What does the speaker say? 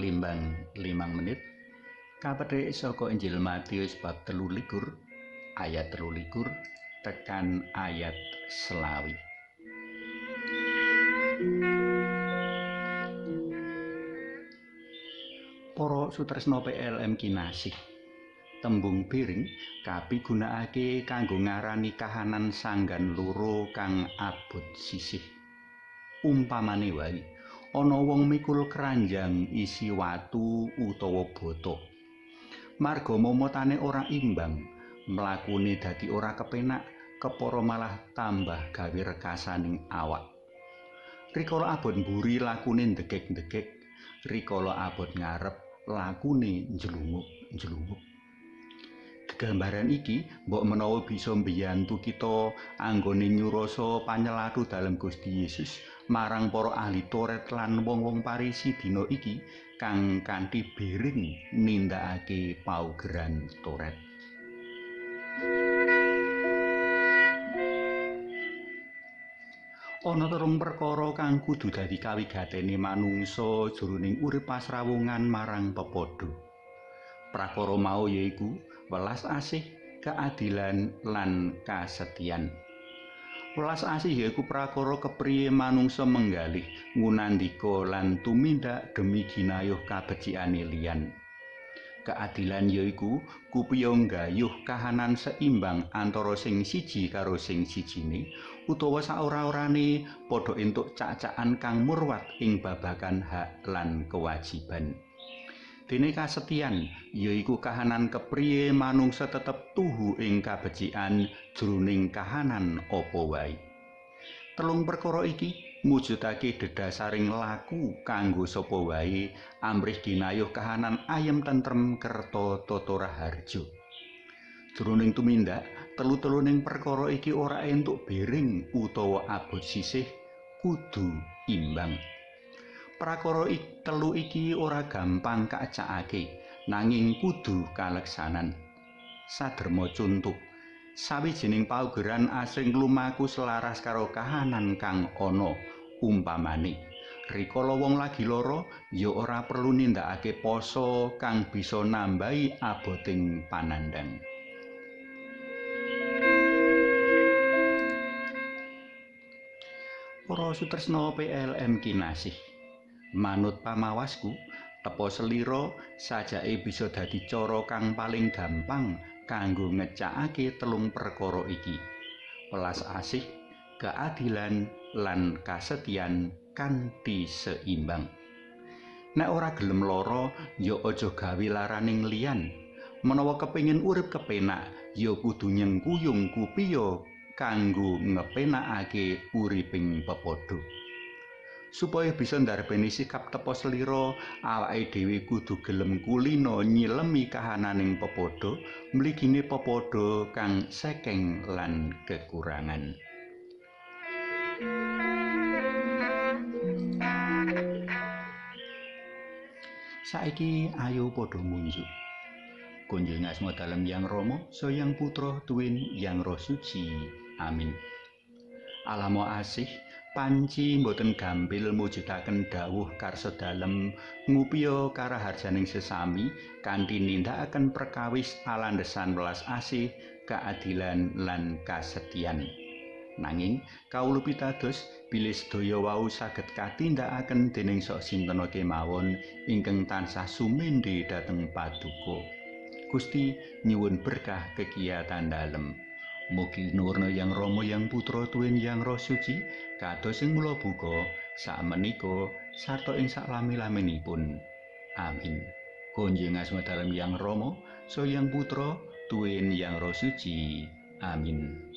limbang limang menit. Kapethik saka Injil Matius bab telu likur ayat telu likur tekan ayat selawi. Para sutresna PLM kinasih tembung piring kapigunakake kanggo ngarani kahanan sanggan loro kang abot sisih. Umpamane wae ana wong mikul keranjang isi watu utawa boto. Marga momotane ora imbang, mlakune dadi ora kepenak, kepara malah tambah gawe rekasaning awak. Rikala abot mburi lakune ndegek-ndegek, rikala abot ngarep lakune njlunguk-njlunguk. Gambaran iki mbok menawa bisa mbiyantu kita anggone nyurasa panyelatu dalam Gusti Yesus marang para ahli Toret lan wong-wong Parisi dina iki kang kanthi biring nindakake paugeran Toret. Ana terung perkara kang kudu dadi kawigatene manungsa jroning urip pasrawungan marang pepodo. Prakara mau yaiku welas asih, keadilan lan kasetyan. Welas asih yaiku prakara kepriye manungsa menggalih ngunandika lan tumindak demi ginayuh kabecikane liyan. Keadilan yaiku kupiya nggayuh kahanan seimbang antara sing siji karo sing sijine utawa saora-orane padha entuk cacakan kang murwat ing babagan hak lan kewajiban. Dene kasetyan yaiku kahanan kepriye manungsa tetep tuhu ing kabecikan jroning kahanan apa wae. Telung perkara iki mujudake dedasaring laku kanggo sapa wae amrih ginayuh kahanan ayem tentrem kerto tata raharja. Jroning tumindak, telu-teluning perkara iki ora entuk bering utawa abot sisih kudu imbang. Prakara telu iki ora gampang kacakake nanging kudu kaleksanan. Saderma contoh sawijining paugeran asring lumaku selaras karo kahanan kang ana umpamane rikala wong lagi lara ya ora perlu nindakake poso kang bisa nambahi aboting panandang Para sutresna PLM kinasih manut pamawasku tepo selira sajake bisa dadi cara kang paling gampang kanggo ngecakake telung perkara iki. Welas asih keadilan lan kasetyan kanthi seimbang nek ora gelem lara ya aja gawe laraning liyan. Menawa kepingin urip kepenak ya kudu nyengkuyung kupiya kanggo ngepenakake uriping pepodo. Supaya bisa ndarbeni sikap tepo selira awake dhewe kudu gelem kulino nyilemi kahananing pepodo mligine pepodo kang sekeng lan kekurangan. Saiki ayo padha munjuk. Kunjung asma dalem yang romo so yang putra tuwin yang roh suci amin. Alamo asih panci mboten gampil mujudaken dawuh karsa dalem ngupiya karaharjaning sesami kanthi nindakaken perkawis alandesan welas asih keadilan lan kasetyan nanging kawula pitados bilih sedaya wau saged katindakaken dening sok sinten kemawon ingkang tansah sumendhe dhateng paduka. Gusti nyuwun berkah kegiatan dalem Mugi nurna yang Rama yang Putra tuwin yang Roh Suci kados sing mula buka sak menika sarta ing sak lami-laminipun. Amin. Kunjung asma dalam yang Rama, so yang Putra tuwin yang Roh Suci. Amin.